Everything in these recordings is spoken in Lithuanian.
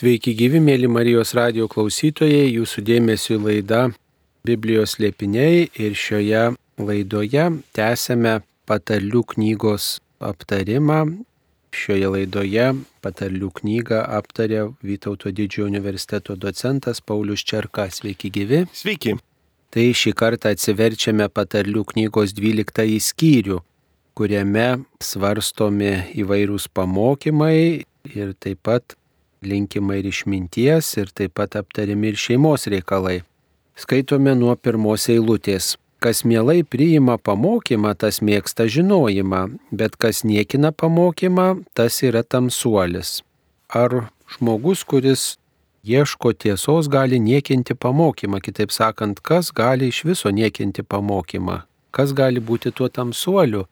Sveiki gyvi, mėly Marijos radio klausytojai, jūsų dėmesio laida Biblijos liepiniai ir šioje laidoje tęsėme patarlių knygos aptarimą. Šioje laidoje patarlių knygą aptarė Vytauto didžiojo universiteto docentas Paulius Čerka. Sveiki gyvi. Sveiki. Tai šį kartą atsiverčiame patarlių knygos 12 skyrių, kuriame svarstomi įvairūs pamokymai ir taip pat linkima ir išminties, ir taip pat aptariami ir šeimos reikalai. Skaitome nuo pirmos eilutės. Kas mielai priima pamokymą, tas mėgsta žinojimą, bet kas niekina pamokymą, tas yra tamsuolis. Ar žmogus, kuris ieško tiesos, gali niekinti pamokymą, kitaip sakant, kas gali iš viso niekinti pamokymą, kas gali būti tuo tamsuoliu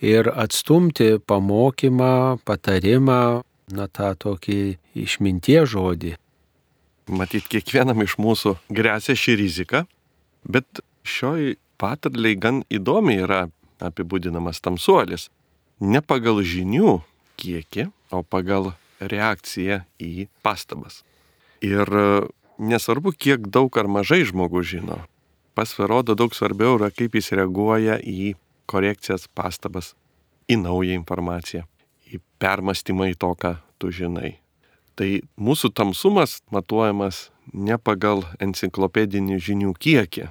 ir atstumti pamokymą, patarimą, na tą tokį išmintie žodį. Matyt, kiekvienam iš mūsų grėsia ši rizika, bet šioj patarliai gan įdomiai yra apibūdinamas tamsuolis. Ne pagal žinių kiekį, o pagal reakciją į pastabas. Ir nesvarbu, kiek daug ar mažai žmogus žino, pasvirodo daug svarbiau yra, kaip jis reaguoja į korekcijas, pastabas, į naują informaciją į permastymą į to, ką tu žinai. Tai mūsų tamsumas matuojamas ne pagal enciklopedinį žinių kiekį,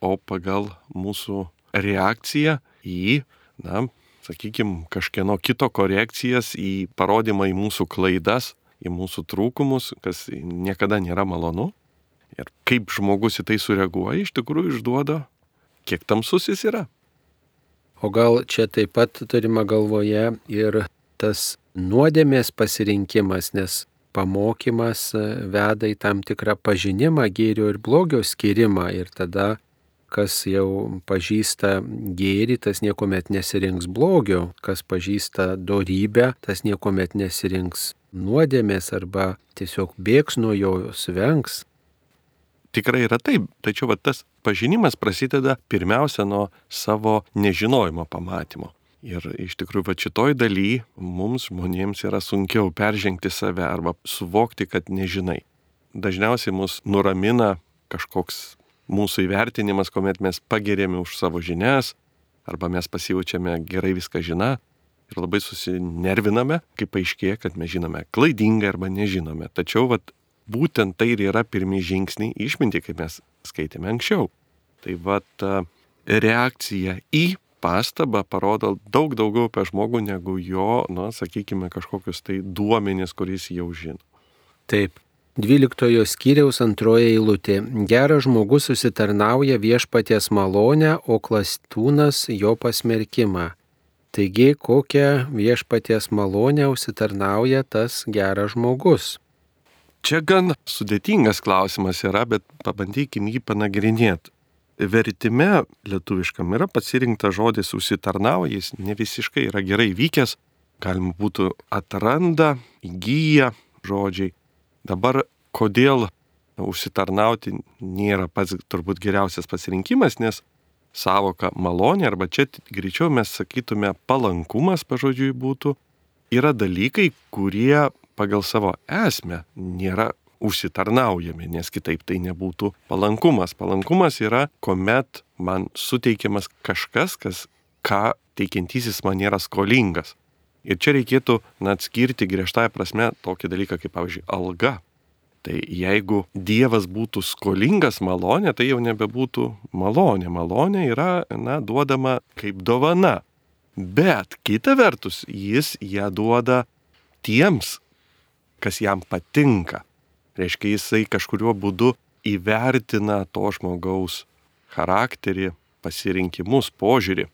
o pagal mūsų reakciją į, na, sakykime, kažkieno kito korekcijas, į parodymą į mūsų klaidas, į mūsų trūkumus, kas niekada nėra malonu. Ir kaip žmogus į tai sureaguoja, iš tikrųjų išduoda, kiek tamsus jis yra. O gal čia taip pat turima galvoje ir tas nuodėmės pasirinkimas, nes pamokymas e, veda į tam tikrą pažinimą gėrio ir blogio skirimą ir tada, kas jau pažįsta gėrį, tas niekuomet nesirinks blogio, kas pažįsta dorybę, tas niekuomet nesirinks nuodėmės arba tiesiog bėgs nuo jo, svengs. Tikrai yra taip, tačiau va, tas pažinimas prasideda pirmiausia nuo savo nežinojimo pamatymo. Ir iš tikrųjų, va šitoj daly mums žmonėms yra sunkiau peržengti save arba suvokti, kad nežinai. Dažniausiai mus nuramina kažkoks mūsų įvertinimas, kuomet mes pagirėme už savo žinias, arba mes pasijaučiame gerai viską žina ir labai susinerviname, kai paaiškėja, kad mes žinome klaidingai arba nežinome. Tačiau vat, būtent tai ir yra pirmie žingsniai išminti, kaip mes skaitėme anksčiau. Tai vat reakcija į pastaba parodo daug daugiau apie žmogų negu jo, na, sakykime, kažkokius tai duomenys, kuris jau žino. Taip. Dvyliktojo skyriaus antroji eilutė. Geras žmogus susitarnauja viešpaties malonę, o klastūnas jo pasmerkimą. Taigi, kokią viešpaties malonę užsitarnauja tas geras žmogus? Čia gan sudėtingas klausimas yra, bet pabandykim jį panagrinėti vertime lietuviškam yra pasirinktas žodis užsitarnauja, jis ne visiškai yra gerai vykęs, galima būtų atranda, įgyja žodžiai. Dabar kodėl užsitarnauti nėra pats turbūt geriausias pasirinkimas, nes savoka malonė arba čia greičiau mes sakytume palankumas pažodžiui būtų, yra dalykai, kurie pagal savo esmę nėra užsitarnaujami, nes kitaip tai nebūtų palankumas. Palankumas yra, kuomet man suteikiamas kažkas, kas, ką teikiantysis man yra skolingas. Ir čia reikėtų atskirti griežtąją prasme tokį dalyką kaip, pavyzdžiui, alga. Tai jeigu Dievas būtų skolingas malonė, tai jau nebebūtų malonė. Malonė yra na, duodama kaip dovana. Bet kita vertus, jis ją duoda tiems, kas jam patinka. Reiškia, jisai kažkuriuo būdu įvertina to žmogaus charakterį, pasirinkimus, požiūrį.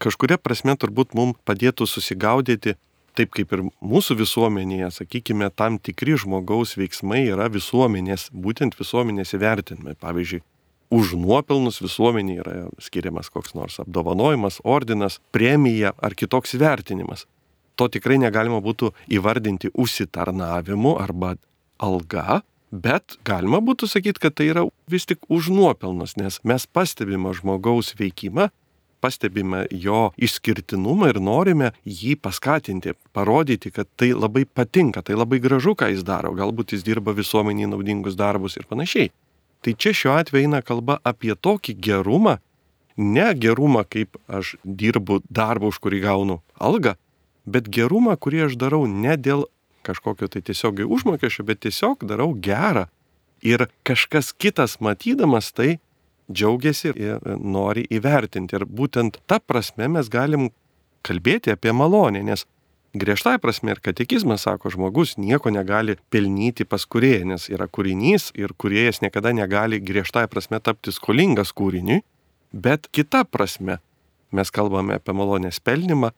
Kažkuria prasme turbūt mums padėtų susigaudyti, taip kaip ir mūsų visuomenėje, sakykime, tam tikri žmogaus veiksmai yra visuomenės, būtent visuomenės įvertinimai. Pavyzdžiui, už nuopelnus visuomenė yra skiriamas koks nors apdovanojimas, ordinas, premija ar kitoks įvertinimas. To tikrai negalima būtų įvardinti užsitarnavimu arba alga, bet galima būtų sakyti, kad tai yra vis tik už nuopelnus, nes mes pastebime žmogaus veikimą pastebime jo išskirtinumą ir norime jį paskatinti, parodyti, kad tai labai patinka, tai labai gražu, ką jis daro, galbūt jis dirba visuomeniai naudingus darbus ir panašiai. Tai čia šiuo atveju eina kalba apie tokį gerumą, ne gerumą, kaip aš dirbu darbą, už kurį gaunu algą, bet gerumą, kurį aš darau ne dėl kažkokio tai tiesiogiai užmokesčio, bet tiesiog darau gerą. Ir kažkas kitas matydamas tai džiaugiasi ir nori įvertinti. Ir būtent ta prasme mes galim kalbėti apie malonę, nes griežtai prasme ir katekizmas sako, žmogus nieko negali pelnyti pas kurėją, nes yra kūrinys ir kurėjas niekada negali griežtai prasme tapti skolingas kūriniui, bet kita prasme mes kalbame apie malonės pelnimą,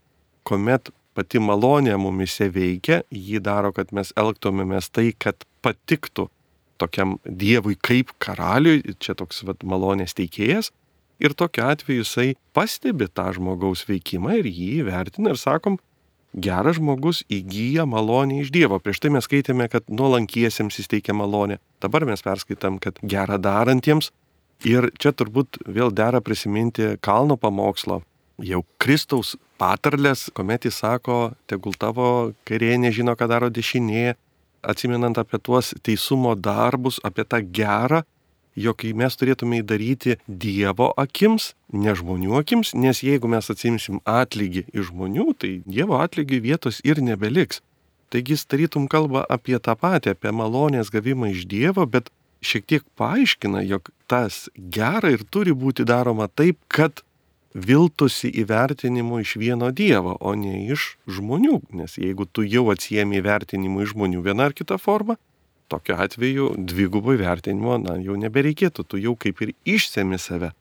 kuomet pati malonė mumise veikia, jį daro, kad mes elgtumėmės tai, kad patiktų tokiam Dievui kaip karaliui, čia toks vat, malonės teikėjas. Ir tokiu atveju jisai pastebi tą žmogaus veikimą ir jį vertina ir sakom, geras žmogus įgyja malonę iš Dievo. Prieš tai mes skaitėme, kad nuolankiesiems jis teikia malonę. Dabar mes perskaitam, kad gerą darantiems. Ir čia turbūt vėl dera prisiminti kalno pamokslo. Jau Kristaus patarlės, kuomet jis sako, tegul tavo kairė nežino, ką daro dešinė, atsiminant apie tuos teisumo darbus, apie tą gerą, jog mes turėtume įdaryti Dievo akims, ne žmonių akims, nes jeigu mes atsimsim atlygį iš žmonių, tai Dievo atlygį vietos ir nebeliks. Taigi jis tarytum kalba apie tą patį, apie malonės gavimą iš Dievo, bet šiek tiek paaiškina, jog tas gera ir turi būti daroma taip, kad viltusi įvertinimu iš vieno Dievo, o ne iš žmonių. Nes jeigu tu jau atsijėmi įvertinimu iš žmonių vieną ar kitą formą, tokiu atveju dvigubo įvertinimo na, jau nebereikėtų, tu jau kaip ir išsemi save.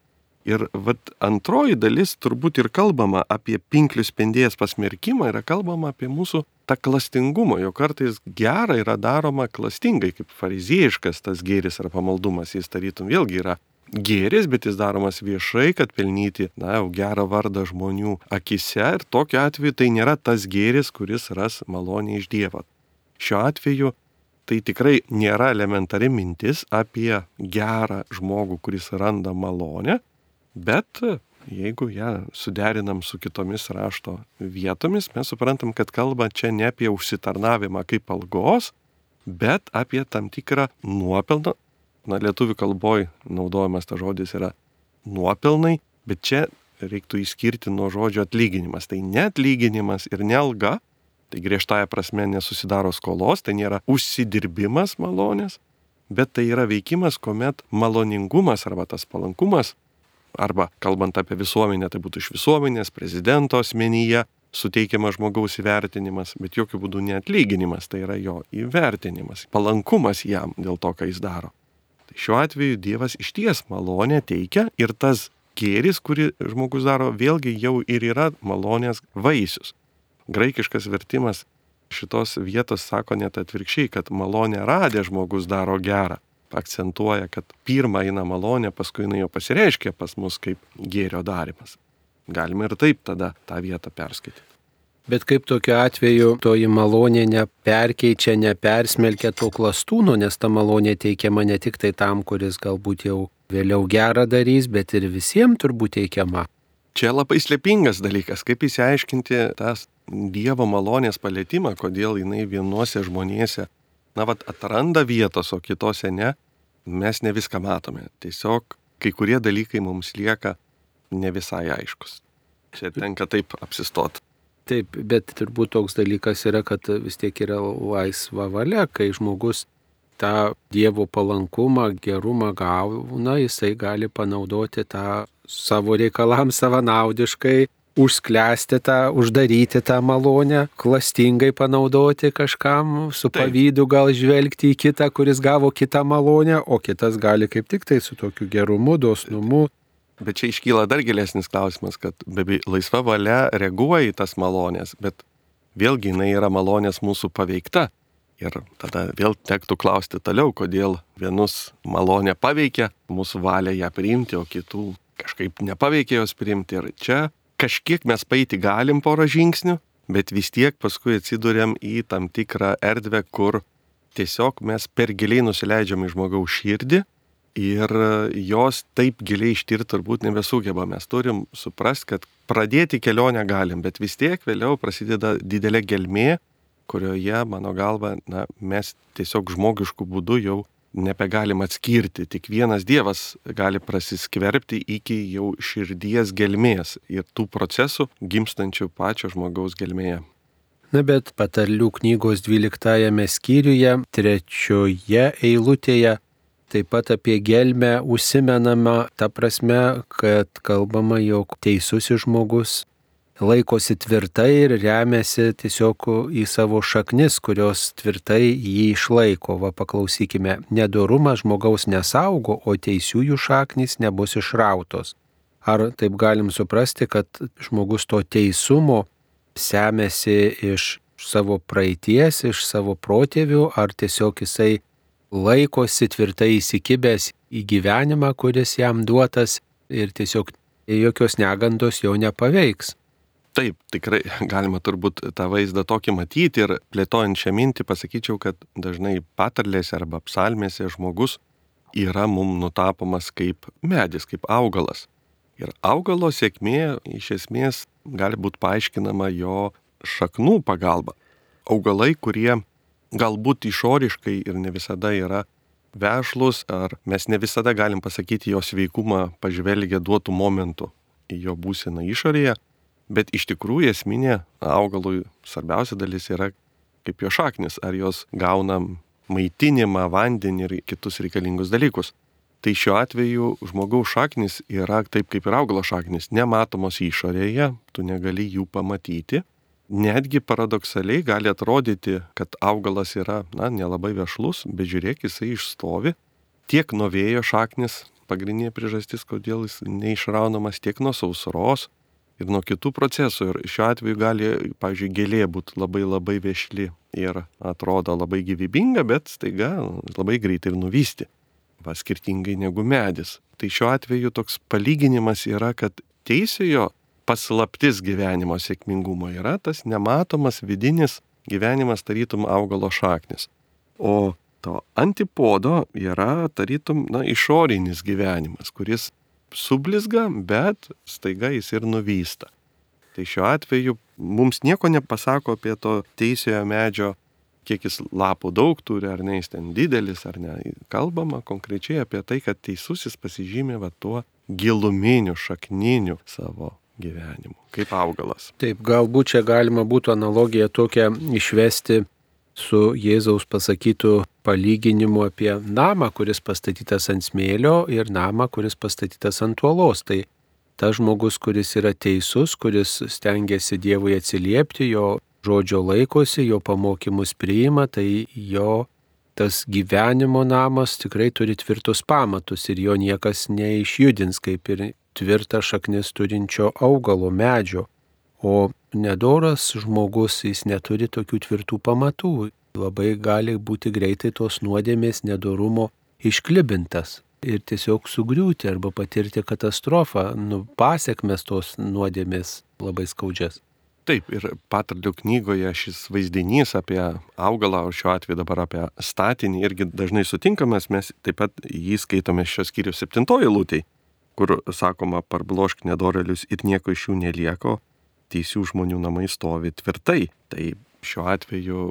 Ir vat, antroji dalis turbūt ir kalbama apie pinklių spendėjas pasmerkimą, yra kalbama apie mūsų tą klastingumą, jo kartais gera yra daroma klastingai, kaip fariziejiškas tas gėris ar pamaldumas, jis tarytum vėlgi yra gėris, bet jis daromas viešai, kad pelnyti, na, jau gerą vardą žmonių akise ir tokiu atveju tai nėra tas gėris, kuris ras malonę iš Dievo. Šiuo atveju tai tikrai nėra elementari mintis apie gerą žmogų, kuris randa malonę, bet jeigu ją suderinam su kitomis rašto vietomis, mes suprantam, kad kalba čia ne apie užsitarnavimą kaip algos, bet apie tam tikrą nuopelną, na, lietuvių kalboje naudojamas tas žodis yra nuopelnai, bet čia reiktų įskirti nuo žodžio atlyginimas. Tai ne atlyginimas ir ne alga, tai griežtąją prasme nesusidaro skolos, tai nėra užsidirbimas malonės, bet tai yra veikimas, kuomet maloningumas arba tas palankumas, arba kalbant apie visuomenę, tai būtų iš visuomenės, prezidento asmenyje suteikiamas žmogaus įvertinimas, bet jokių būdų neatlyginimas, tai yra jo įvertinimas, palankumas jam dėl to, ką jis daro. Tai šiuo atveju Dievas iš ties malonę teikia ir tas gėris, kurį žmogus daro, vėlgi jau ir yra malonės vaisius. Graikiškas vertimas šitos vietos sako net atvirkščiai, kad malonė radė žmogus daro gerą. Akcentuoja, kad pirmą eina malonė, paskui jinai jau pasireiškia pas mus kaip gėrio darimas. Galima ir taip tada tą vietą perskaityti. Bet kaip tokiu atveju toji malonė neperkeičia, nepersmelkia to klastūno, nes ta malonė teikiama ne tik tai tam, kuris galbūt jau vėliau gerą darys, bet ir visiems turbūt teikiama. Čia labai slėpingas dalykas, kaip įsiaiškinti tas Dievo malonės palėtimą, kodėl jinai vienuose žmonėse, na, vad, atranda vietos, o kitose ne, mes ne viską matome. Tiesiog kai kurie dalykai mums lieka ne visai aiškus. Čia tenka taip apsistoti. Taip, bet turbūt toks dalykas yra, kad vis tiek yra laisva valia, kai žmogus tą Dievo palankumą, gerumą gauna, jisai gali panaudoti tą savo reikalams savanaudiškai, užsklęsti tą, uždaryti tą malonę, klastingai panaudoti kažkam, su Taip. pavydu gal žvelgti į kitą, kuris gavo kitą malonę, o kitas gali kaip tik tai su tokiu gerumu, dosnumu Bet čia iškyla dar gilesnis klausimas, kad be laisva valia reaguoja į tas malonės, bet vėlgi jinai yra malonės mūsų paveikta. Ir tada vėl tektų klausti toliau, kodėl vienus malonę paveikia, mūsų valia ją priimti, o kitų kažkaip nepaveikia jos priimti. Ir čia kažkiek mes paeiti galim porą žingsnių, bet vis tiek paskui atsidurėm į tam tikrą erdvę, kur tiesiog mes per giliai nusileidžiam į žmogaus širdį ir jos taip giliai ištirti turbūt nebesugeba. Mes turim suprasti, kad pradėti kelionę galim, bet vis tiek vėliau prasideda didelė gelmė, kurioje, mano galva, na, mes tiesiog žmogiškų būdų jau nebegalim atskirti. Tik vienas Dievas gali prasiskverbti iki jau širdies gelmės ir tų procesų gimstančių pačio žmogaus gelmėje. Na bet patarlių knygos 12 skyriuje, trečioje eilutėje Taip pat apie gelmę užsimenama ta prasme, kad kalbama, jog teisusis žmogus laikosi tvirtai ir remiasi tiesiog į savo šaknis, kurios tvirtai jį išlaiko. Va paklausykime, nedorumas žmogaus nesaugo, o teisiųjų šaknis nebus išrautos. Ar taip galim suprasti, kad žmogus to teisumo semėsi iš savo praeities, iš savo protėvių, ar tiesiog jisai laikosi tvirtai įsikibęs į gyvenimą, kuris jam duotas ir tiesiog jokios negandos jo nepaveiks. Taip, tikrai galima turbūt tą vaizdą tokį matyti ir plėtojant šią mintį pasakyčiau, kad dažnai patarlėse arba psalmėse žmogus yra mum nutapomas kaip medis, kaip augalas. Ir augalo sėkmė iš esmės gali būti paaiškinama jo šaknų pagalba. Augalai, kurie galbūt išoriškai ir ne visada yra vešlus, ar mes ne visada galim pasakyti jo sveikumą pažvelgę duotų momentų į jo būseną išorėje, bet iš tikrųjų esminė augalui svarbiausia dalis yra kaip jo šaknis, ar jos gauna maitinimą, vandenį ir kitus reikalingus dalykus. Tai šiuo atveju žmogaus šaknis yra taip kaip ir augalo šaknis, nematomos išorėje, tu negali jų pamatyti, netgi paradoksaliai gali atrodyti, kad augalas yra, na, nelabai vešlus, bet žiūrėk, jisai išstovi tiek nuo vėjo šaknis, pagrindinė priežastis, kodėl jis neišraunamas tiek nuo sausros ir nuo kitų procesų. Ir šiuo atveju gali, pavyzdžiui, gėlė būti labai labai vešli ir atrodo labai gyvybinga, bet staiga labai greitai ir nuvysti. Va, skirtingai negu medis. Tai šiuo atveju toks palyginimas yra, kad teisėjo paslaptis gyvenimo sėkmingumo yra tas nematomas vidinis gyvenimas tarytum augalo šaknis. O to antipodo yra tarytum na, išorinis gyvenimas, kuris sublizga, bet staiga jis ir nuvysta. Tai šiuo atveju mums nieko nepasako apie to teisėjo medžio, kiek jis lapų daug turi, ar ne jis ten didelis, ar ne. Kalbama konkrečiai apie tai, kad teisusis pasižymė va tuo giluminiu, šakniniu savo gyvenimu, kaip augalas. Taip, galbūt čia galima būtų analogiją tokią išvesti su Jėzaus pasakytų palyginimu apie namą, kuris pastatytas ant smėlio ir namą, kuris pastatytas ant uolos. Tai tas žmogus, kuris yra teisus, kuris stengiasi Dievui atsiliepti, jo žodžio laikosi, jo pamokymus priima, tai jo tas gyvenimo namas tikrai turi tvirtus pamatus ir jo niekas neišjudins, kaip ir tvirtą šaknis turinčio augalo medžio, o nedoras žmogus jis neturi tokių tvirtų pamatų. Labai gali būti greitai tos nuodėmės nedorumo išklibintas ir tiesiog sugriūti arba patirti katastrofą, nu, pasiekmes tos nuodėmės labai skaudžias. Taip, ir patarlių knygoje šis vaizdinys apie augalą, o šiuo atveju dabar apie statinį irgi dažnai sutinkamas, mes taip pat jį skaitome šios skyrius septintoji lūtei kur sakoma, parblošk nedorelius ir nieko iš jų nelieko, teisių žmonių namai stovi tvirtai. Tai šiuo atveju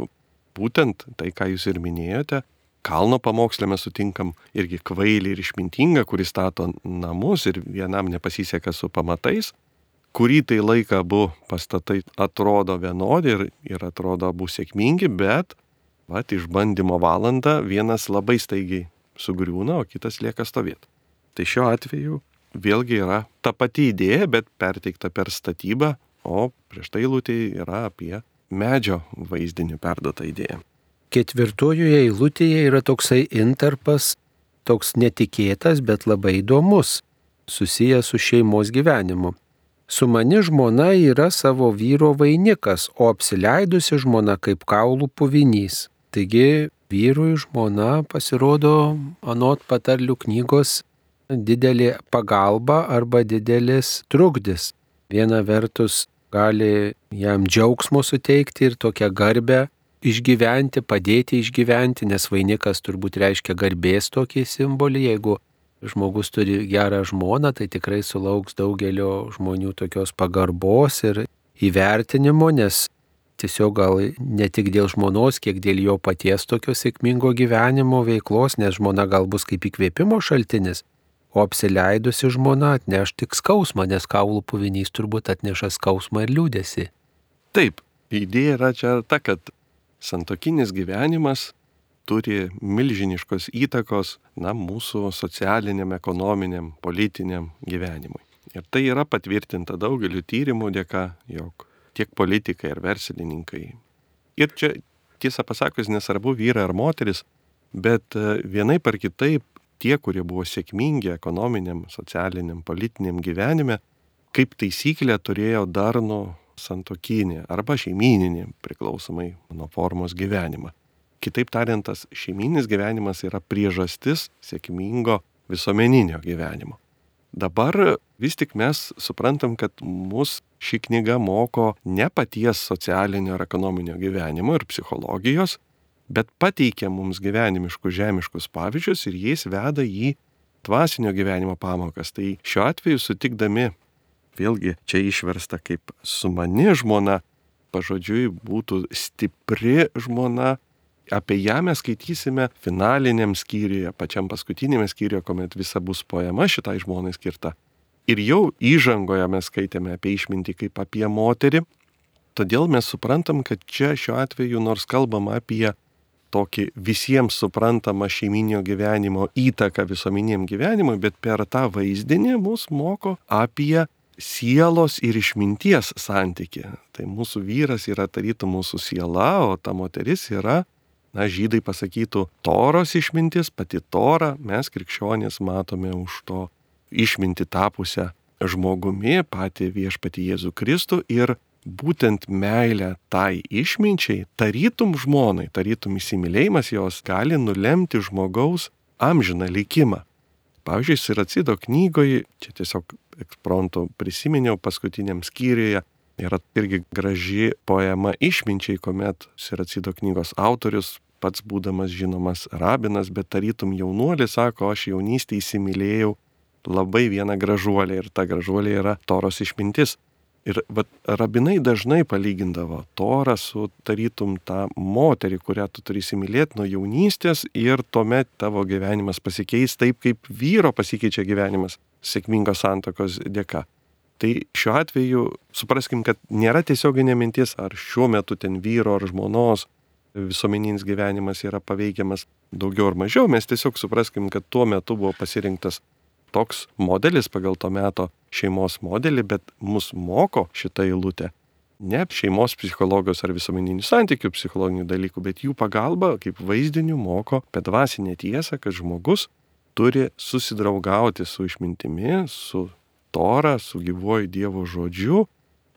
būtent tai, ką jūs ir minėjote, kalno pamokslė mes sutinkam irgi kvailį ir išmintingą, kuris stato namus ir vienam nepasiseka su pamatais, kurį tai laiką abu pastatai atrodo vienodi ir, ir atrodo abu sėkmingi, bet, va, išbandymo valandą vienas labai staigiai sugriūna, o kitas lieka stovėti. Tai šiuo atveju vėlgi yra ta pati idėja, bet perteikta per statybą, o prieš tai eilutėje yra apie medžio vaizdinį perduotą idėją. Ketvirtojoje eilutėje yra toksai interpas, toks netikėtas, bet labai įdomus, susijęs su šeimos gyvenimu. Su mani žmona yra savo vyro vainikas, o apsileidusi žmona kaip kaulų puvinys. Taigi vyrui žmona pasirodo anot patarlių knygos didelė pagalba arba didelis trukdis. Viena vertus gali jam džiaugsmo suteikti ir tokią garbę išgyventi, padėti išgyventi, nes vainikas turbūt reiškia garbės tokį simbolį, jeigu žmogus turi gerą žmoną, tai tikrai sulauks daugelio žmonių tokios pagarbos ir įvertinimo, nes tiesiog gal ne tik dėl žmonos, kiek dėl jo paties tokio sėkmingo gyvenimo veiklos, nes žmona gal bus kaip įkvėpimo šaltinis, o apsileidusi žmona atneš tik skausmą, nes kaulų puvinys turbūt atneša skausmą ir liūdėsi. Taip, idėja yra čia ta, kad santokinis gyvenimas turi milžiniškos įtakos na, mūsų socialiniam, ekonominiam, politiniam gyvenimui. Ir tai yra patvirtinta daugeliu tyrimų dėka, jog tiek politikai ir verslininkai. Ir čia tiesą pasakius, nesvarbu vyrai ar moteris, bet e, vienaip ar kitaip tie, kurie buvo sėkmingi ekonominiam, socialiniam, politiniam gyvenime, kaip taisyklė turėjo darnų santokinį arba šeimininį, priklausomai nuo formos gyvenimą. Kitaip tariant, tas šeiminis gyvenimas yra priežastis sėkmingo visuomeninio gyvenimo. Dabar vis tik mes suprantam, kad mus ši knyga moko ne paties socialinio ar ekonominio gyvenimo ir psichologijos, bet pateikia mums gyvenimiškus žemiškus pavyzdžius ir jais veda į dvasinio gyvenimo pamokas. Tai šiuo atveju sutikdami, vėlgi čia išversta kaip sumani žmona, pažodžiui būtų stipri žmona, apie ją mes skaitysime finaliniam skyriuje, pačiam paskutinėme skyriuje, kuomet visa bus poema šitai žmonai skirta. Ir jau įžangoje mes skaitėme apie išmintį kaip apie moterį, todėl mes suprantam, kad čia šiuo atveju nors kalbam apie tokį visiems suprantamą šeiminio gyvenimo įtaką visuomeniniam gyvenimui, bet per tą vaizdinį mus moko apie sielos ir išminties santyki. Tai mūsų vyras yra tarytų mūsų siela, o ta moteris yra, na, žydai pasakytų, toros išmintis, pati tora, mes krikščionys matome už to išminti tapusią žmogumi, patį viešpatį Jėzų Kristų ir būtent meilė tai išminčiai, tarytum žmonai, tarytum įsimylėjimas jos gali nulemti žmogaus amžiną likimą. Pavyzdžiui, Siracido knygoje, čia tiesiog eksprontą prisiminiau paskutiniam skyriuje, yra irgi graži poema išminčiai, kuomet Siracido knygos autorius, pats būdamas žinomas rabinas, bet tarytum jaunuolis, sako, aš jaunystėje įsimylėjau labai vieną gražuolę ir ta gražuolė yra Toros išmintis. Ir vat, rabinai dažnai palygindavo Torą su tarytum tą moterį, kurią tu turi įsimylėti nuo jaunystės ir tuomet tavo gyvenimas pasikeis taip, kaip vyro pasikeičia gyvenimas sėkmingos santokos dėka. Tai šiuo atveju supraskim, kad nėra tiesioginė mintis, ar šiuo metu ten vyro ar žmonos visuomeninis gyvenimas yra paveikiamas daugiau ar mažiau, mes tiesiog supraskim, kad tuo metu buvo pasirinktas toks modelis pagal to meto šeimos modelį, bet mus moko šitą eilutę ne šeimos psichologijos ar visuomeninių santykių psichologinių dalykų, bet jų pagalba kaip vaizdinių moko apie dvasinę tiesą, kad žmogus turi susidraugauti su išmintimi, su tora, su gyvoju Dievo žodžiu,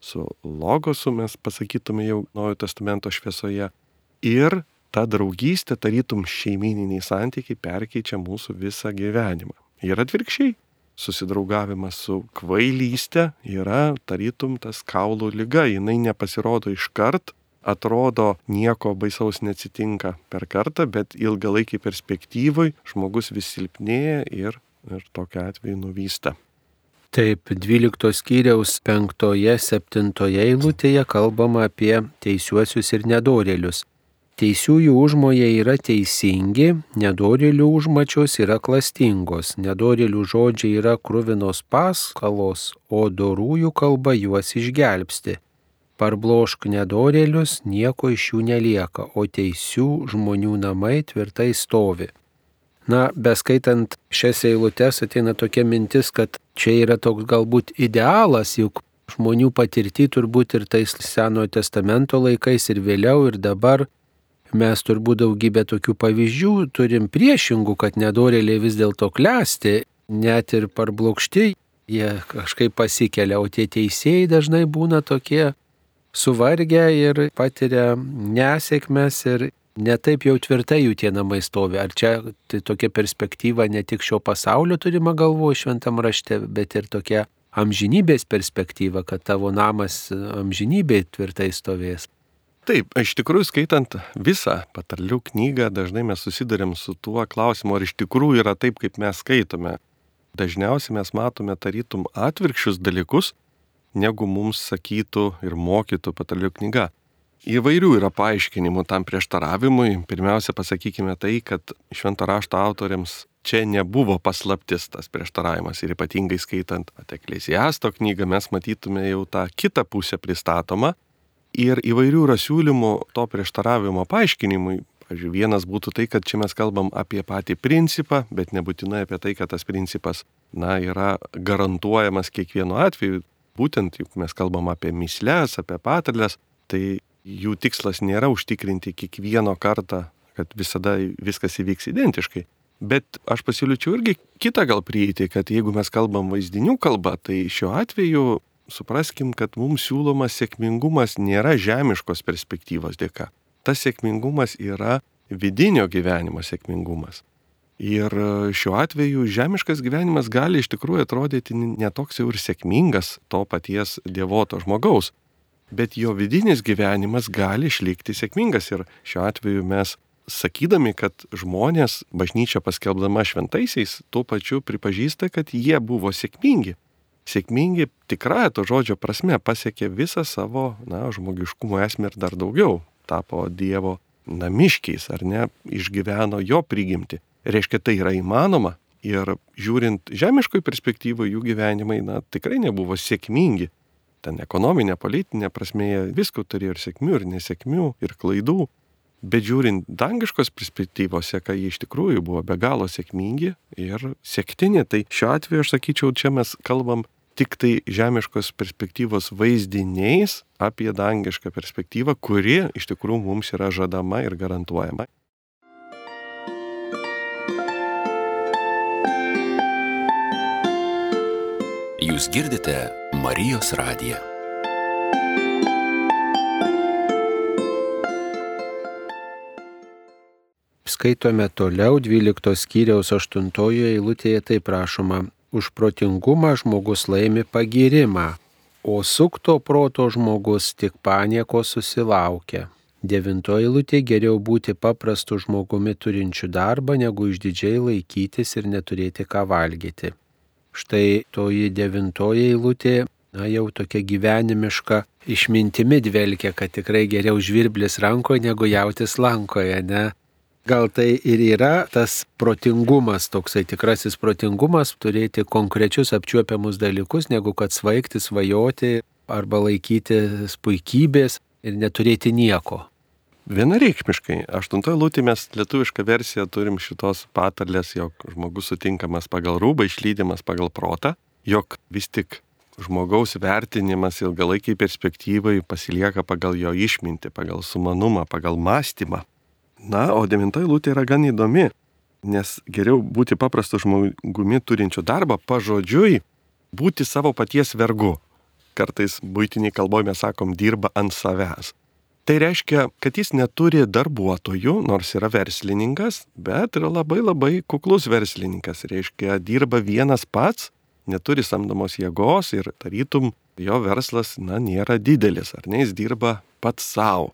su logosu mes pasakytume jau Naujojo testamento šviesoje. Ir ta draugystė, tarytum šeimininiai santykiai perkeičia mūsų visą gyvenimą. Ir atvirkščiai, susidraugavimas su kvailystė yra tarytum tas kaulų lyga, jinai nepasirodo iškart, atrodo nieko baisaus neatsitinka per kartą, bet ilgalaikiai perspektyvai žmogus vis silpnėja ir, ir tokia atveju nuvysta. Taip, 12 skyriaus 5-7 eilutėje kalbama apie teisiuosius ir nedorėlius. Teisiųjų užmojai yra teisingi, nedorėlių užmačios yra klastingos, nedorėlių žodžiai yra krūvinos paskalos, o dorųjų kalba juos išgelbsti. Parblošk nedorėlius, nieko iš jų nelieka, o teisių žmonių namai tvirtai stovi. Na, beskaitant šias eilutes ateina tokia mintis, kad čia yra toks galbūt idealas, juk žmonių patirti turbūt ir tais Senojo testamento laikais ir vėliau ir dabar. Mes turbūt daugybę tokių pavyzdžių turim priešingų, kad nedorėliai vis dėlto klesti, net ir parblokšti, jie kažkaip pasikelia, o tie teisėjai dažnai būna tokie suvargę ir patiria nesėkmes ir netaip jau tvirtai jų tie namai stovi. Ar čia tai tokia perspektyva ne tik šio pasaulio turima galvo šventam rašte, bet ir tokia amžinybės perspektyva, kad tavo namas amžinybė tvirtai stovės. Taip, iš tikrųjų skaitant visą patarlių knygą, dažnai mes susidurėm su tuo klausimu, ar iš tikrųjų yra taip, kaip mes skaitome. dažniausiai mes matome tarytum atvirkščius dalykus, negu mums sakytų ir mokytų patarlių knyga. Įvairių yra paaiškinimų tam prieštaravimui. Pirmiausia, pasakykime tai, kad švento rašto autoriams čia nebuvo paslaptis tas prieštaravimas ir ypatingai skaitant Eklesiasto knygą mes matytume jau tą kitą pusę pristatomą ir įvairių rasiūlymų to prieštaravimo paaiškinimui. Pavyzdžiui, vienas būtų tai, kad čia mes kalbam apie patį principą, bet nebūtinai apie tai, kad tas principas, na, yra garantuojamas kiekvienu atveju. Būtent, juk mes kalbam apie mislės, apie patarlės, tai jų tikslas nėra užtikrinti kiekvieno kartą, kad visada viskas įvyks identiškai. Bet aš pasiliučiau irgi kitą gal prieiti, kad jeigu mes kalbam vaizdinių kalbą, tai šiuo atveju supraskim, kad mums siūlomas sėkmingumas nėra žemiškos perspektyvos dėka. Tas sėkmingumas yra vidinio gyvenimo sėkmingumas. Ir šiuo atveju žemiškas gyvenimas gali iš tikrųjų atrodyti netoks jau ir sėkmingas to paties dievoto žmogaus bet jo vidinis gyvenimas gali išlikti sėkmingas. Ir šiuo atveju mes sakydami, kad žmonės bažnyčia paskelbdama šventaisiais, tuo pačiu pripažįsta, kad jie buvo sėkmingi. Sėkmingi tikrąją to žodžio prasme pasiekė visą savo, na, žmogiškumo esmę ir dar daugiau. Tapo Dievo namiškiais, ar ne, išgyveno jo prigimti. Reiškia, tai yra įmanoma. Ir žiūrint žemiškoj perspektyvoje, jų gyvenimai, na, tikrai nebuvo sėkmingi ten ekonominė, politinė prasme, jie visko turėjo ir sėkmių, ir nesėkmių, ir klaidų. Bet žiūrint dangiškos perspektyvose, kai jie iš tikrųjų buvo be galo sėkmingi ir sėktini, tai šiuo atveju aš sakyčiau, čia mes kalbam tik tai žemiškos perspektyvos vaizdiniais apie dangišką perspektyvą, kuri iš tikrųjų mums yra žadama ir garantuojama. Jūs girdite Marijos radiją. Skaitome toliau 12 skyriaus 8 eilutėje taip prašoma, už protingumą žmogus laimi pagirimą, o sukto proto žmogus tik panieko susilaukia. Devintoji eilutė geriau būti paprastu žmogumi turinčiu darbą, negu išdidžiai laikytis ir neturėti ką valgyti. Štai toji devintoji eilutė, na jau tokia gyvenimiška išmintimi dvelkia, kad tikrai geriau žvirblis rankoje negu jautis lankoje, ne? Gal tai ir yra tas protingumas, toksai tikrasis protingumas, turėti konkrečius apčiuopiamus dalykus, negu kad svaigti, svajoti arba laikyti puikybės ir neturėti nieko. Vienareikšmiškai. Aštuntoje lūtė mes lietuvišką versiją turim šitos patarlės, jog žmogus sutinkamas pagal rūbą, išlydimas pagal protą, jog vis tik žmogaus vertinimas ilgalaikiai perspektyvai pasilieka pagal jo išmintį, pagal sumanumą, pagal mąstymą. Na, o devintoji lūtė yra gan įdomi, nes geriau būti paprastu žmogumi turinčiu darbą, pažodžiui, būti savo paties vergu. Kartais būtiniai kalboje mes sakom dirba ant savęs. Tai reiškia, kad jis neturi darbuotojų, nors yra verslininkas, bet yra labai labai kuklus verslininkas. Reiškia, dirba vienas pats, neturi samdomos jėgos ir tarytum jo verslas, na, nėra didelis, ar ne, jis dirba pats savo.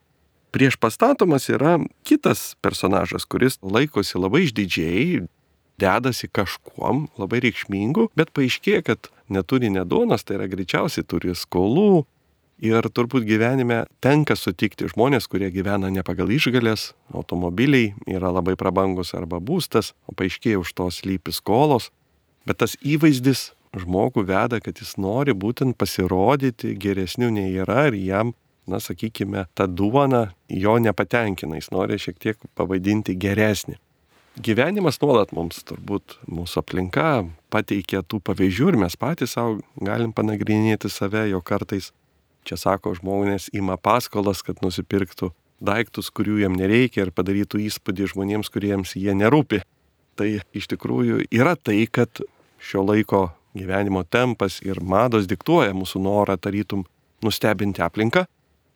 Prieš pastatomas yra kitas personažas, kuris laikosi labai išdidžiai, dedasi kažkuom labai reikšmingu, bet paaiškėja, kad neturi nedonas, tai yra greičiausiai turi skolų, Ir turbūt gyvenime tenka sutikti žmonės, kurie gyvena ne pagal išgalės, automobiliai yra labai prabangus arba būstas, o paaiškėja už to slypi skolos. Bet tas įvaizdis žmogų veda, kad jis nori būtent pasirodyti geresniu nei yra ir jam, na sakykime, ta duona jo nepatenkina, jis nori šiek tiek pavadinti geresnį. Gyvenimas nuolat mums turbūt mūsų aplinka pateikia tų pavyzdžių ir mes patys savo galim panagrinėti save, jo kartais Čia sako, žmonės ima paskolas, kad nusipirktų daiktus, kurių jiem nereikia ir padarytų įspūdį žmonėms, kuriems jie nerūpi. Tai iš tikrųjų yra tai, kad šio laiko gyvenimo tempas ir mados diktuoja mūsų norą tarytum nustebinti aplinką.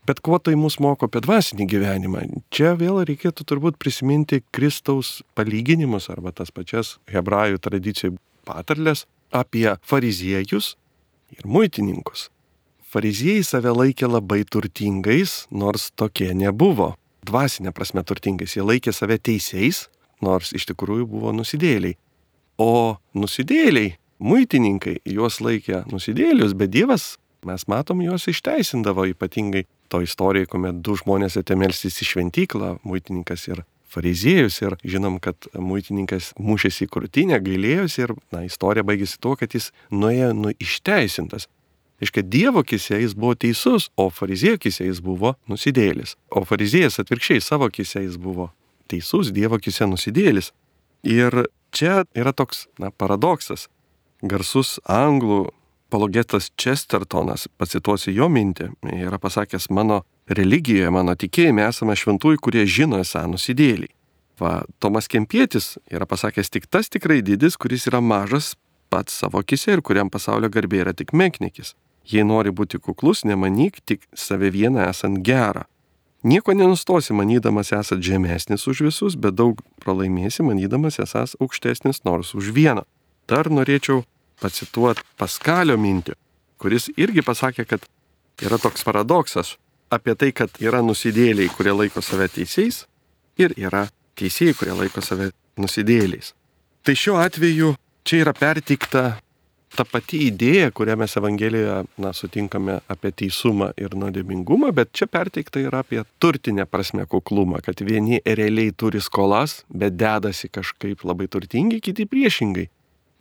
Bet kuo tai mus moko apie dvasinį gyvenimą? Čia vėl reikėtų turbūt prisiminti Kristaus palyginimus arba tas pačias hebrajų tradicijų patarlės apie fariziejus ir muitininkus. Fariziejai save laikė labai turtingais, nors tokie nebuvo. Dvasinė prasme turtingais, jie laikė save teisėjais, nors iš tikrųjų buvo nusidėliai. O nusidėliai, muitininkai juos laikė nusidėlius, bet Dievas, mes matom, juos išteisindavo ypatingai to istorijoje, kuomet du žmonės atėjo melstis į šventyklą, muitininkas ir fariziejus ir žinom, kad muitininkas mušėsi į krūtinę, gailėjosi ir, na, istorija baigėsi tuo, kad jis nuėjo nu išteisintas. Iškai Dievo kise jis buvo teisus, o fariziejų kise jis buvo nusidėlis. O fariziejus atvirkščiai savo kise jis buvo teisus, Dievo kise nusidėlis. Ir čia yra toks, na, paradoksas. Garsus anglų apologetas Chestertonas, pacituosiu jo mintį, yra pasakęs, mano religijoje, mano tikėjime esame šventųjų, kurie žino esą nusidėliai. Va, Tomas Kempietis yra pasakęs tik tas tikrai didis, kuris yra mažas pats savo akise ir kuriam pasaulio garbė yra tik menknikis. Jei nori būti kuklus, nemanyk tik save vieną esant gerą. Nieko nenustosi manydamas esat žemesnis už visus, bet daug pralaimėsi manydamas esas aukštesnis nors už vieną. Dar norėčiau pacituoti Paskalio mintį, kuris irgi pasakė, kad yra toks paradoksas apie tai, kad yra nusidėliai, kurie laiko save teisėjais ir yra teisėjai, kurie laiko save nusidėliais. Tai šiuo atveju čia yra pertikta ta pati idėja, kurią mes Evangelijoje na, sutinkame apie teisumą ir nuodėmingumą, bet čia perteikta yra apie turtinę prasme kuklumą, kad vieni realiai turi skolas, bet dedasi kažkaip labai turtingi, kiti priešingai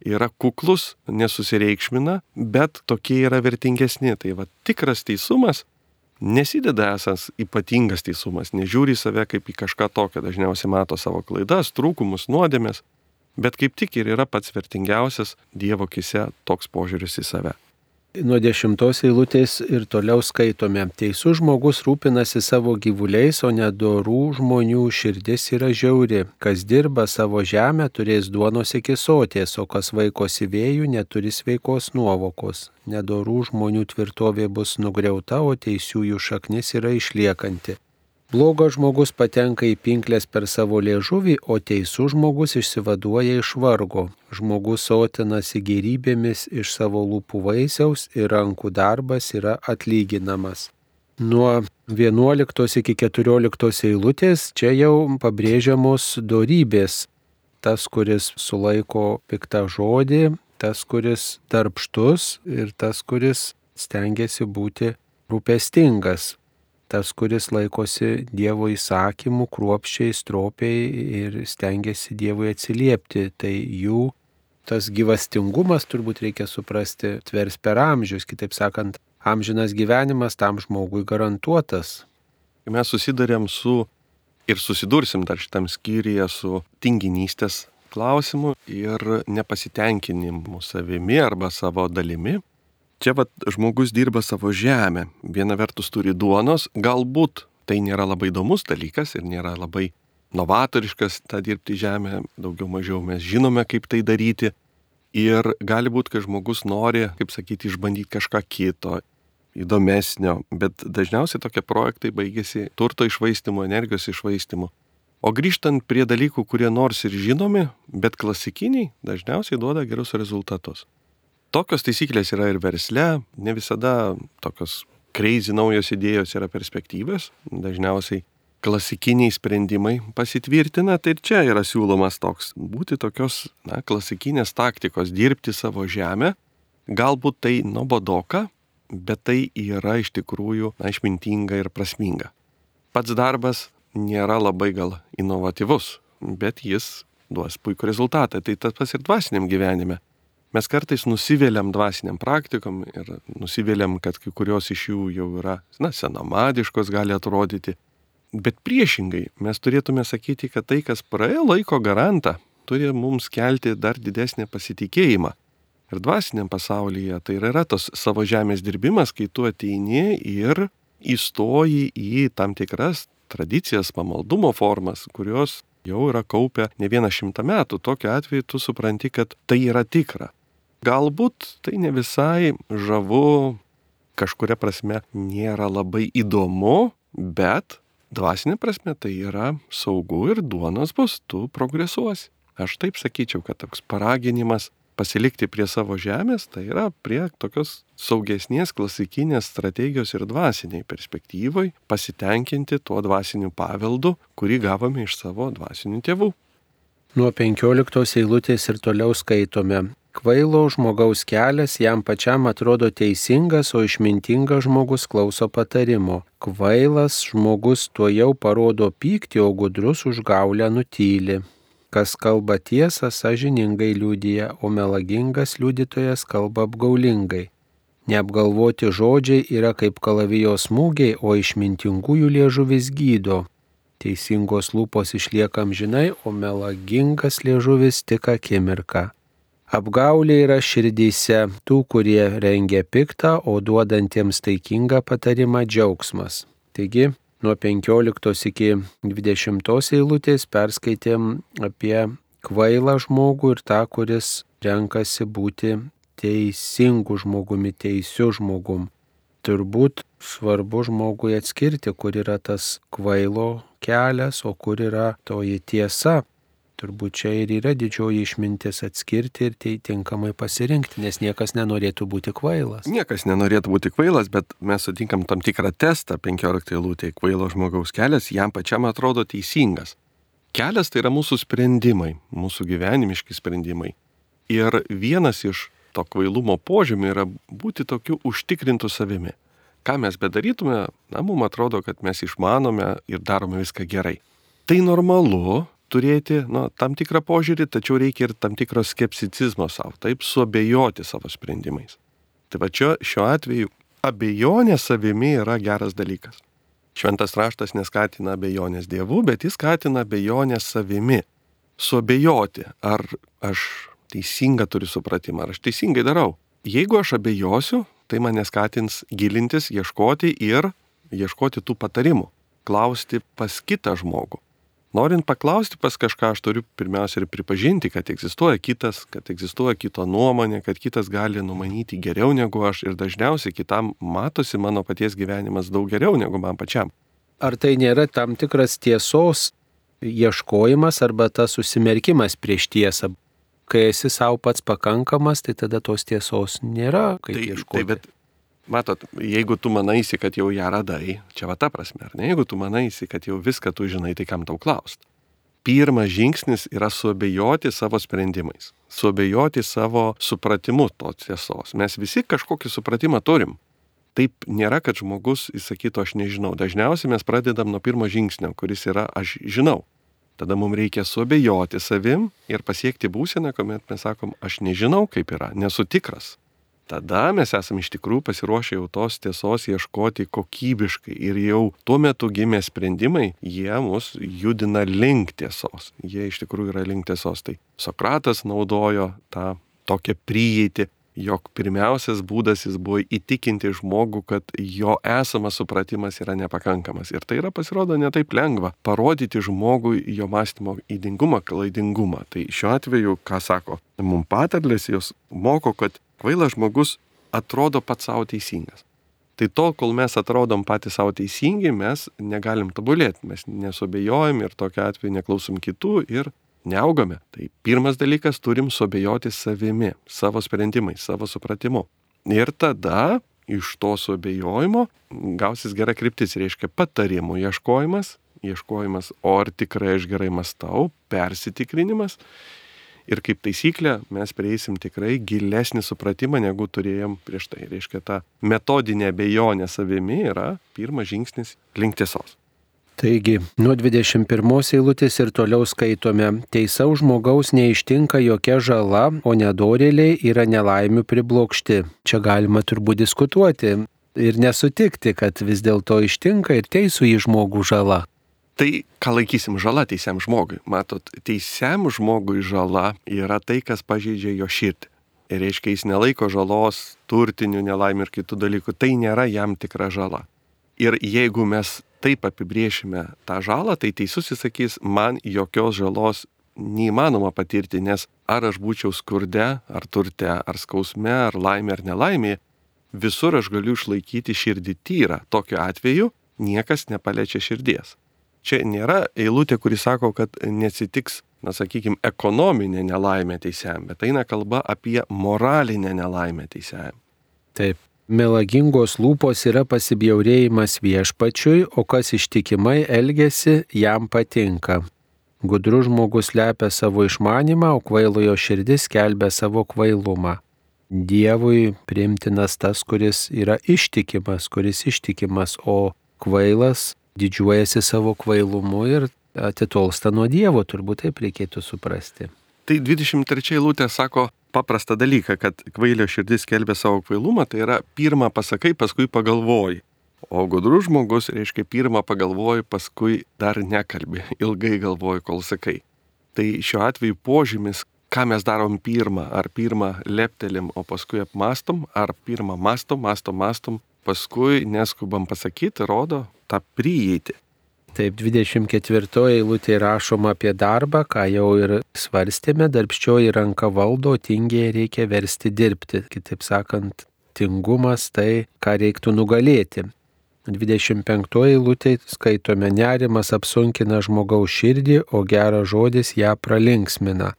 yra kuklus, nesusireikšmina, bet tokie yra vertingesni. Tai va tikras teisumas nesideda esas ypatingas teisumas, nežiūri save kaip į kažką tokio, dažniausiai mato savo klaidas, trūkumus, nuodėmės, bet kaip tik ir yra pats vertingiausias Dievo kise toks požiūris į save nuo dešimtos eilutės ir toliau skaitome. Teisų žmogus rūpinasi savo gyvuliais, o nedorų žmonių širdis yra žiauri. Kas dirba savo žemę, turės duonos iki sotės, o kas vaikosi vėjų, neturi sveikos nuovokos. Nedorų žmonių tvirtovė bus nugriauta, o teisiųjų šaknis yra išliekanti. Blogas žmogus patenka į pinklės per savo liežuvį, o teisų žmogus išsivaduoja iš vargo. Žmogus sotinasi gerybėmis iš savo lūpų vaisiaus ir rankų darbas yra atlyginamas. Nuo 11 iki 14 eilutės čia jau pabrėžiamos dorybės. Tas, kuris sulaiko piktą žodį, tas, kuris darbštus ir tas, kuris stengiasi būti rūpestingas tas, kuris laikosi Dievo įsakymų kruopščiai, stropiai ir stengiasi Dievui atsiliepti, tai jų tas gyvastingumas turbūt reikia suprasti tvers per amžius, kitaip sakant, amžinas gyvenimas tam žmogui garantuotas. Mes susidarėm su ir susidursim dar šitam skyriuje su tinginystės klausimu ir nepasitenkinimu savimi arba savo dalimi čia vat žmogus dirba savo žemę. Viena vertus turi duonos, galbūt tai nėra labai įdomus dalykas ir nėra labai novatoriškas tą dirbti žemę, daugiau mažiau mes žinome, kaip tai daryti. Ir gali būti, kad žmogus nori, kaip sakyti, išbandyti kažką kito, įdomesnio, bet dažniausiai tokie projektai baigėsi turto išvaistimu, energijos išvaistimu. O grįžtant prie dalykų, kurie nors ir žinomi, bet klasikiniai, dažniausiai duoda gerus rezultatus. Tokios taisyklės yra ir versle, ne visada tokios crazy naujos idėjos yra perspektyvės, dažniausiai klasikiniai sprendimai pasitvirtina, tai ir čia yra siūlomas toks būti tokios na, klasikinės taktikos, dirbti savo žemę, galbūt tai nuobodoka, bet tai yra iš tikrųjų na, išmintinga ir prasminga. Pats darbas nėra labai gal inovatyvus, bet jis duos puikų rezultatą. Tai tas pas ir dvasiniam gyvenime. Mes kartais nusivėliam dvasiniam praktikom ir nusivėliam, kad kai kurios iš jų jau yra, na, senamadiškos gali atrodyti. Bet priešingai, mes turėtume sakyti, kad tai, kas praėjo laiko garantą, turi mums kelti dar didesnį pasitikėjimą. Ir dvasiniam pasaulyje tai yra tas savo žemės dirbimas, kai tu ateini ir įstoji į tam tikras tradicijas, pamaldumo formas, kurios jau yra kaupę ne vieną šimtą metų. Tokiu atveju tu supranti, kad tai yra tikra. Galbūt tai ne visai žavu, kažkuria prasme nėra labai įdomu, bet dvasinė prasme tai yra saugu ir duonos bus, tu progresuosi. Aš taip sakyčiau, kad toks paraginimas pasilikti prie savo žemės, tai yra prie tokios saugesnės klasikinės strategijos ir dvasiniai perspektyvai pasitenkinti tuo dvasiniu paveldu, kurį gavome iš savo dvasinių tėvų. Nuo 15 eilutės ir toliau skaitome. Kvailo žmogaus kelias jam pačiam atrodo teisingas, o išmintingas žmogus klauso patarimo. Kvailas žmogus tuo jau parodo pyktį, o gudrus užgaulę nutyli. Kas kalba tiesą, sažiningai liūdija, o melagingas liudytojas kalba apgaulingai. Neapgalvoti žodžiai yra kaip kalavijos smūgiai, o išmintingųjų liežuvis gydo. Teisingos lūpos išlieka amžinai, o melagingas liežuvis tik akimirką. Apgaulė yra širdyse tų, kurie rengia piktą, o duodantiems taikingą patarimą džiaugsmas. Taigi, nuo 15 iki 20 eilutės perskaitėm apie kvailą žmogų ir tą, kuris renkasi būti teisingu žmogumi, teisiu žmogum. Turbūt svarbu žmogui atskirti, kur yra tas kvailo kelias, o kur yra toji tiesa. Turbūt čia ir yra didžioji išmintis atskirti ir tai tinkamai pasirinkti, nes niekas nenorėtų būti kvailas. Niekas nenorėtų būti kvailas, bet mes sutinkam tam tikrą testą 15 eilutėje. Kvailo žmogaus kelias jam pačiam atrodo teisingas. Kelias tai yra mūsų sprendimai, mūsų gyvenimiški sprendimai. Ir vienas iš to kvailumo požymių yra būti tokiu užtikrintu savimi. Ką mes bedarytume, na, mums atrodo, kad mes išmanome ir darome viską gerai. Tai normalu, turėti nu, tam tikrą požiūrį, tačiau reikia ir tam tikro skepsicizmo savo, taip suabejoti savo sprendimais. Tai va čia šiuo atveju abejonė savimi yra geras dalykas. Šventas raštas neskatina abejonės dievų, bet jis skatina abejonę savimi. Suabejoti, ar aš teisingą turiu supratimą, ar aš teisingai darau. Jeigu aš abejosiu, tai mane skatins gilintis, ieškoti ir ieškoti tų patarimų, klausti pas kitą žmogų. Norint paklausti pas kažką, aš turiu pirmiausia ir pripažinti, kad egzistuoja kitas, kad egzistuoja kito nuomonė, kad kitas gali numanyti geriau negu aš ir dažniausiai kitam matosi mano paties gyvenimas daug geriau negu man pačiam. Ar tai nėra tam tikras tiesos ieškojimas arba tas susimerkimas prieš tiesą? Kai esi savo pats pakankamas, tai tada tos tiesos nėra, kaip tai, ieškoti. Tai, bet Matot, jeigu tu manaisi, kad jau ją radai, čia va ta prasme, ar ne? Jeigu tu manaisi, kad jau viską tu žinai, tai kam tau klaust? Pirmas žingsnis yra suabejoti savo sprendimais, suabejoti savo supratimu tos tiesos. Mes visi kažkokį supratimą turim. Taip nėra, kad žmogus įsakytų, aš nežinau. Dažniausiai mes pradedam nuo pirmo žingsnio, kuris yra aš žinau. Tada mums reikia suabejoti savim ir pasiekti būseną, kuomet mes sakom, aš nežinau, kaip yra, nesu tikras tada mes esame iš tikrųjų pasiruošę jau tos tiesos ieškoti kokybiškai ir jau tuo metu gimė sprendimai, jie mus judina link tiesos. Jie iš tikrųjų yra link tiesos. Tai Sokratas naudojo tą tokią prieiti, jog pirmiausias būdas jis buvo įtikinti žmogų, kad jo esamas supratimas yra nepakankamas. Ir tai yra pasirodo netaip lengva parodyti žmogui jo mąstymo įdingumą, klaidingumą. Tai šiuo atveju, ką sako, mums patarlės jos moko, kad Kvailas žmogus atrodo pats savo teisingas. Tai tol, kol mes atrodom patys savo teisingi, mes negalim tobulėti, mes nesobėjojam ir tokia atveju neklausom kitų ir neaugame. Tai pirmas dalykas, turim sobėjoti savimi, savo sprendimais, savo supratimu. Ir tada iš to sobėjojimo gausis gera kryptis, reiškia patarimų ieškojimas, ieškojimas, o ar tikrai aš gerai mastau, persitikrinimas ir kaip taisyklė mes prieisim tikrai gilesnį supratimą, negu turėjom prieš tai. Reiškia, ta metodinė bejonė savimi yra pirmas žingsnis link tiesos. Taigi, nuo 21 eilutės ir toliau skaitome, teisaus žmogaus neištinka jokia žala, o nedorėliai yra nelaimių priblokšti. Čia galima turbūt diskutuoti ir nesutikti, kad vis dėlto ištinka ir teisų į žmogų žala. Tai ką laikysim žala teisiam žmogui? Matot, teisiam žmogui žala yra tai, kas pažeidžia jo širdį. Ir reiškia, jis nelaiko žalos, turtinių nelaimių ir kitų dalykų. Tai nėra jam tikra žala. Ir jeigu mes taip apibriešime tą žalą, tai teisus jis sakys, man jokios žalos neįmanoma patirti, nes ar aš būčiau skurde, ar turte, ar skausme, ar laimė, ar nelaimė, visur aš galiu išlaikyti širdį tyrą. Tokiu atveju niekas nepaliečia širdies čia nėra eilutė, kuri sako, kad nesitiks, na sakykime, ekonominė nelaimė teisėjam, bet eina kalba apie moralinę nelaimę teisėjam. Taip. Melagingos lūpos yra pasibjaurėjimas viešpačiui, o kas ištikimai elgesi, jam patinka. Gudrus žmogus lepia savo išmanimą, o kvailojo širdis kelbia savo kvailumą. Dievui priimtinas tas, kuris yra ištikimas, kuris ištikimas, o kvailas didžiuojasi savo kvailumu ir atitolsta nuo Dievo, turbūt taip reikėtų suprasti. Tai 23 eilutė sako paprastą dalyką, kad kvailio širdis kelbė savo kvailumą, tai yra pirmą pasakai, paskui pagalvoji. O gudrus žmogus reiškia pirmą pagalvoji, paskui dar nekalbi, ilgai galvoji, kol sakai. Tai šiuo atveju požymis, ką mes darom pirmą, ar pirmą leptelim, o paskui apmastom, ar pirmą mastom, mastom, mastom, paskui neskubam pasakyti, rodo tą prieiti. Taip, 24 eilutė rašoma apie darbą, ką jau ir svarstėme, darbščioji ranka valdo, tingiai reikia versti dirbti. Kitaip sakant, tingumas tai, ką reiktų nugalėti. 25 eilutė skaitome nerimas apsunkina žmogaus širdį, o geras žodis ją pralinksmina.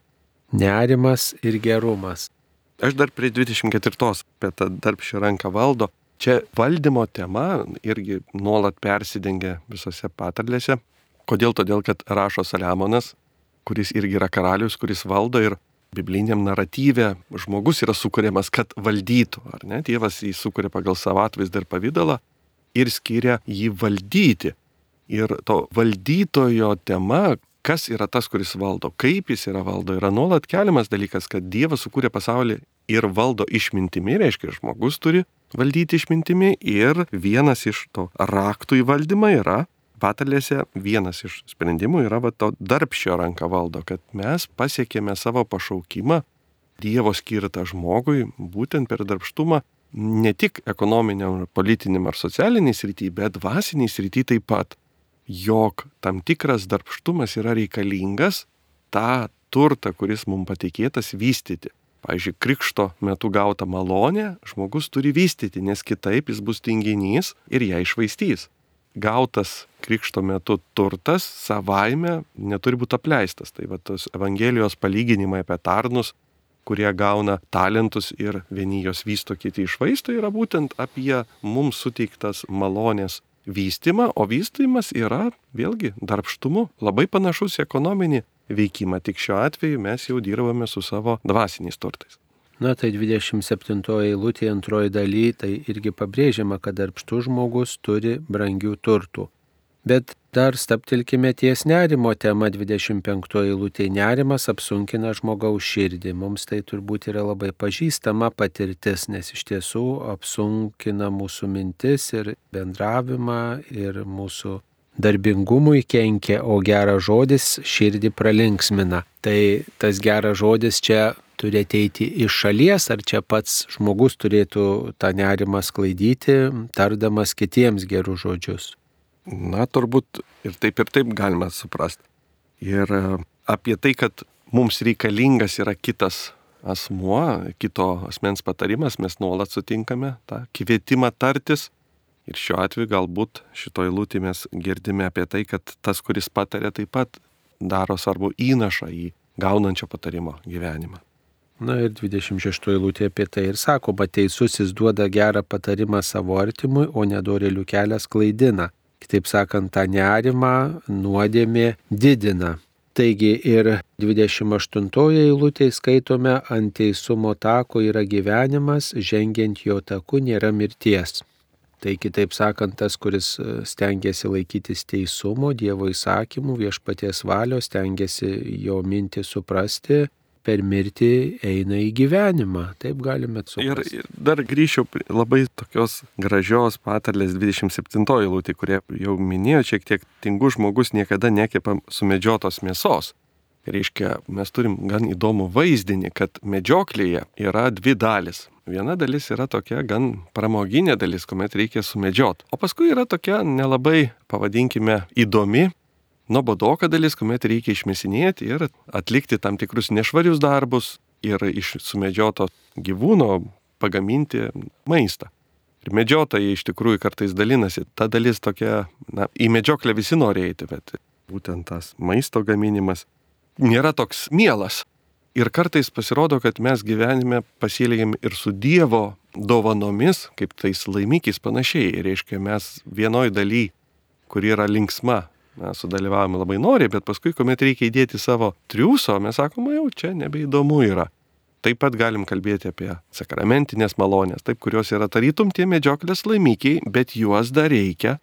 Nerimas ir gerumas. Aš dar prie 24 apie tą darbščią ranką valdo Čia valdymo tema irgi nuolat persidengia visose patarlėse. Kodėl? Todėl, kad rašo Saliamonas, kuris irgi yra karalius, kuris valdo ir bibliniam naratyve žmogus yra sukūriamas, kad valdytų, ar ne? Dievas jį sukūrė pagal savo atvaizdą ir pavydalą ir skiria jį valdyti. Ir to valdytojo tema, kas yra tas, kuris valdo, kaip jis yra valdo, yra nuolat keliamas dalykas, kad Dievas sukūrė pasaulį ir valdo išmintimi, reiškia, žmogus turi valdyti išmintimi ir vienas iš to raktų į valdymą yra patalėse vienas iš sprendimų yra va to darbščio ranka valdo, kad mes pasiekėme savo pašaukimą Dievo skirtą žmogui būtent per darbštumą ne tik ekonominiam, politiniam ar socialiniai srity, bet dvasiniai srity taip pat, jog tam tikras darbštumas yra reikalingas tą turtą, kuris mums patikėtas, vystyti. Pavyzdžiui, krikšto metu gautą malonę žmogus turi vystyti, nes kitaip jis bus tinginys ir ją išvaistys. Gautas krikšto metu turtas savaime neturi būti apleistas. Tai va tos Evangelijos palyginimai apie tarnus, kurie gauna talentus ir vieni jos vysto, kiti išvaisto, yra būtent apie mums suteiktas malonės vystimą, o vystymas yra vėlgi darbštumu, labai panašus į ekonominį veikimą, tik šiuo atveju mes jau dirbame su savo dvasiniais turtais. Na tai 27 eilutė antroji daly, tai irgi pabrėžiama, kad darbštus žmogus turi brangių turtų. Bet dar staptilkime ties nerimo tema 25 eilutė. Nerimas apsunkina žmogaus širdį. Mums tai turbūt yra labai pažįstama patirtis, nes iš tiesų apsunkina mūsų mintis ir bendravimą ir mūsų darbingumui kenkia, o geras žodis širdį pralinksmina. Tai tas geras žodis čia turi ateiti iš šalies, ar čia pats žmogus turėtų tą nerimą sklaidyti, tardamas kitiems gerus žodžius. Na, turbūt ir taip ir taip galima suprasti. Ir e, apie tai, kad mums reikalingas yra kitas asmuo, kito asmens patarimas, mes nuolat sutinkame tą kvietimą tartis Ir šiuo atveju galbūt šitoje lūtį mes girdime apie tai, kad tas, kuris patarė, taip pat daro svarbu įnašą į gaunančio patarimo gyvenimą. Na ir 26 eilutė apie tai ir sakoma, teisusis duoda gerą patarimą savo artimui, o nedorelių kelias klaidina. Kitaip sakant, tą nerimą nuodėmė didina. Taigi ir 28 eilutė skaitome, ant teisumo tako yra gyvenimas, žengiant jo taku nėra mirties. Tai kitaip sakant, tas, kuris e, stengiasi laikytis teisumo, Dievo įsakymų, viešpaties valios, stengiasi jo mintį suprasti, per mirtį eina į gyvenimą. Taip galime suprasti. Ir, ir dar grįšiu labai tokios gražios patarlės 27 eilutė, kurie jau minėjo, šiek tiek tingus žmogus niekada nekepa sumedžiotos mėsos. Reiškia, mes turim gan įdomų vaizdinį, kad medžioklėje yra dvi dalis Viena dalis yra tokia gan pramoginė dalis, kuomet reikia sumedžiot. O paskui yra tokia nelabai, pavadinkime, įdomi, nuobodoka dalis, kuomet reikia išmesinėti ir atlikti tam tikrus nešvarius darbus ir iš sumedžioto gyvūno pagaminti maistą. Ir medžiotojai iš tikrųjų kartais dalinasi. Ta dalis tokia, na, į medžioklę visi nori eiti, bet būtent tas maisto gaminimas nėra toks mielas. Ir kartais pasirodo, kad mes gyvenime pasielgiam ir su Dievo dovanomis, kaip tais laimikiais panašiai. Ir reiškia, mes vienoj daly, kur yra linksma, mes sudalyvavome labai noriai, bet paskui, kuomet reikia įdėti savo triūso, mes sakome, jau čia nebeįdomu yra. Taip pat galim kalbėti apie sakramentinės malonės, taip, kurios yra tarytum tie medžioklės laimikiai, bet juos dar reikia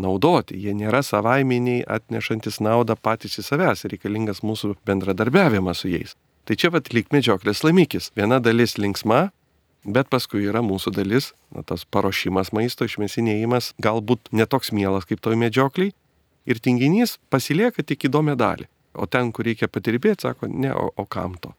naudoti. Jie nėra savaiminiai atnešantis naudą patys į savęs, reikalingas mūsų bendradarbiavimas su jais. Tai čia vad lyg medžioklės laimikis. Viena dalis linksma, bet paskui yra mūsų dalis, na, tas paruošimas maisto, išmesinėjimas, galbūt netoks mielas kaip toj medžiokliai. Ir tinginys pasilieka tik įdomią dalį. O ten, kur reikia patirbėti, sako, ne, o, o kam to?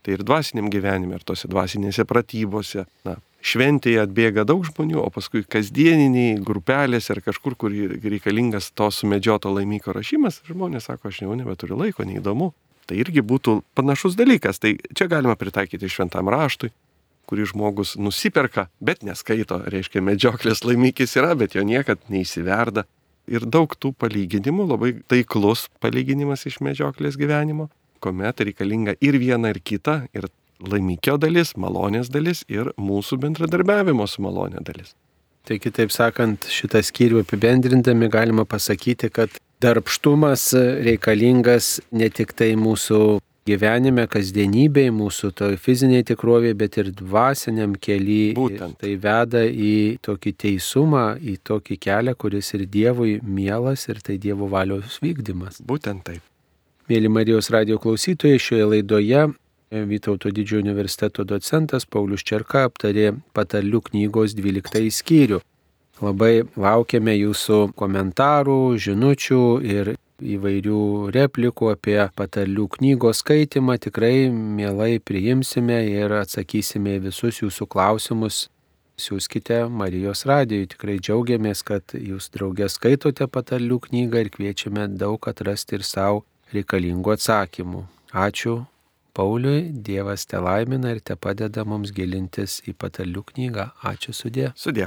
Tai ir dvasiniam gyvenime, ir tose dvasinėse pratybose. Na, šventėje atbėga daug žmonių, o paskui kasdieniniai grupelės ar kažkur, kur reikalingas to sumedžioto laimiko rašymas, žmonės sako, aš jau nebeturiu laiko, neįdomu. Tai irgi būtų panašus dalykas. Tai čia galima pritaikyti šventam raštui, kurį žmogus nusiperka, bet neskaito. Reiškia, medžioklės laimikis yra, bet jo niekad neįsiverda. Ir daug tų palyginimų, labai taiklus palyginimas iš medžioklės gyvenimo kuomet reikalinga ir viena, ir kita, ir laimikio dalis, malonės dalis, ir mūsų bendradarbiavimo su malonė dalis. Tai kitaip sakant, šitą skyrių apibendrindami galima pasakyti, kad darbštumas reikalingas ne tik tai mūsų gyvenime, kasdienybėje, mūsų toj fiziniai tikrovėje, bet ir dvasiniam keliui. Būtent. Tai veda į tokį teisumą, į tokį kelią, kuris ir Dievui mielas, ir tai Dievo valios vykdymas. Būtent taip. Mėly Marijos radio klausytojai, šioje laidoje Vytauto didžiojo universiteto docentas Paulius Čerka aptarė patarlių knygos 12 skyrių. Labai laukiame jūsų komentarų, žinučių ir įvairių replikų apie patarlių knygos skaitimą. Tikrai mielai priimsime ir atsakysime visus jūsų klausimus. Siūskite Marijos radijui. Tikrai džiaugiamės, kad jūs draugės skaitote patarlių knygą ir kviečiame daug atrasti ir savo reikalingų atsakymų. Ačiū Pauliui, Dievas te laimina ir te padeda mums gilintis į patalių knygą. Ačiū sudė. Sudė.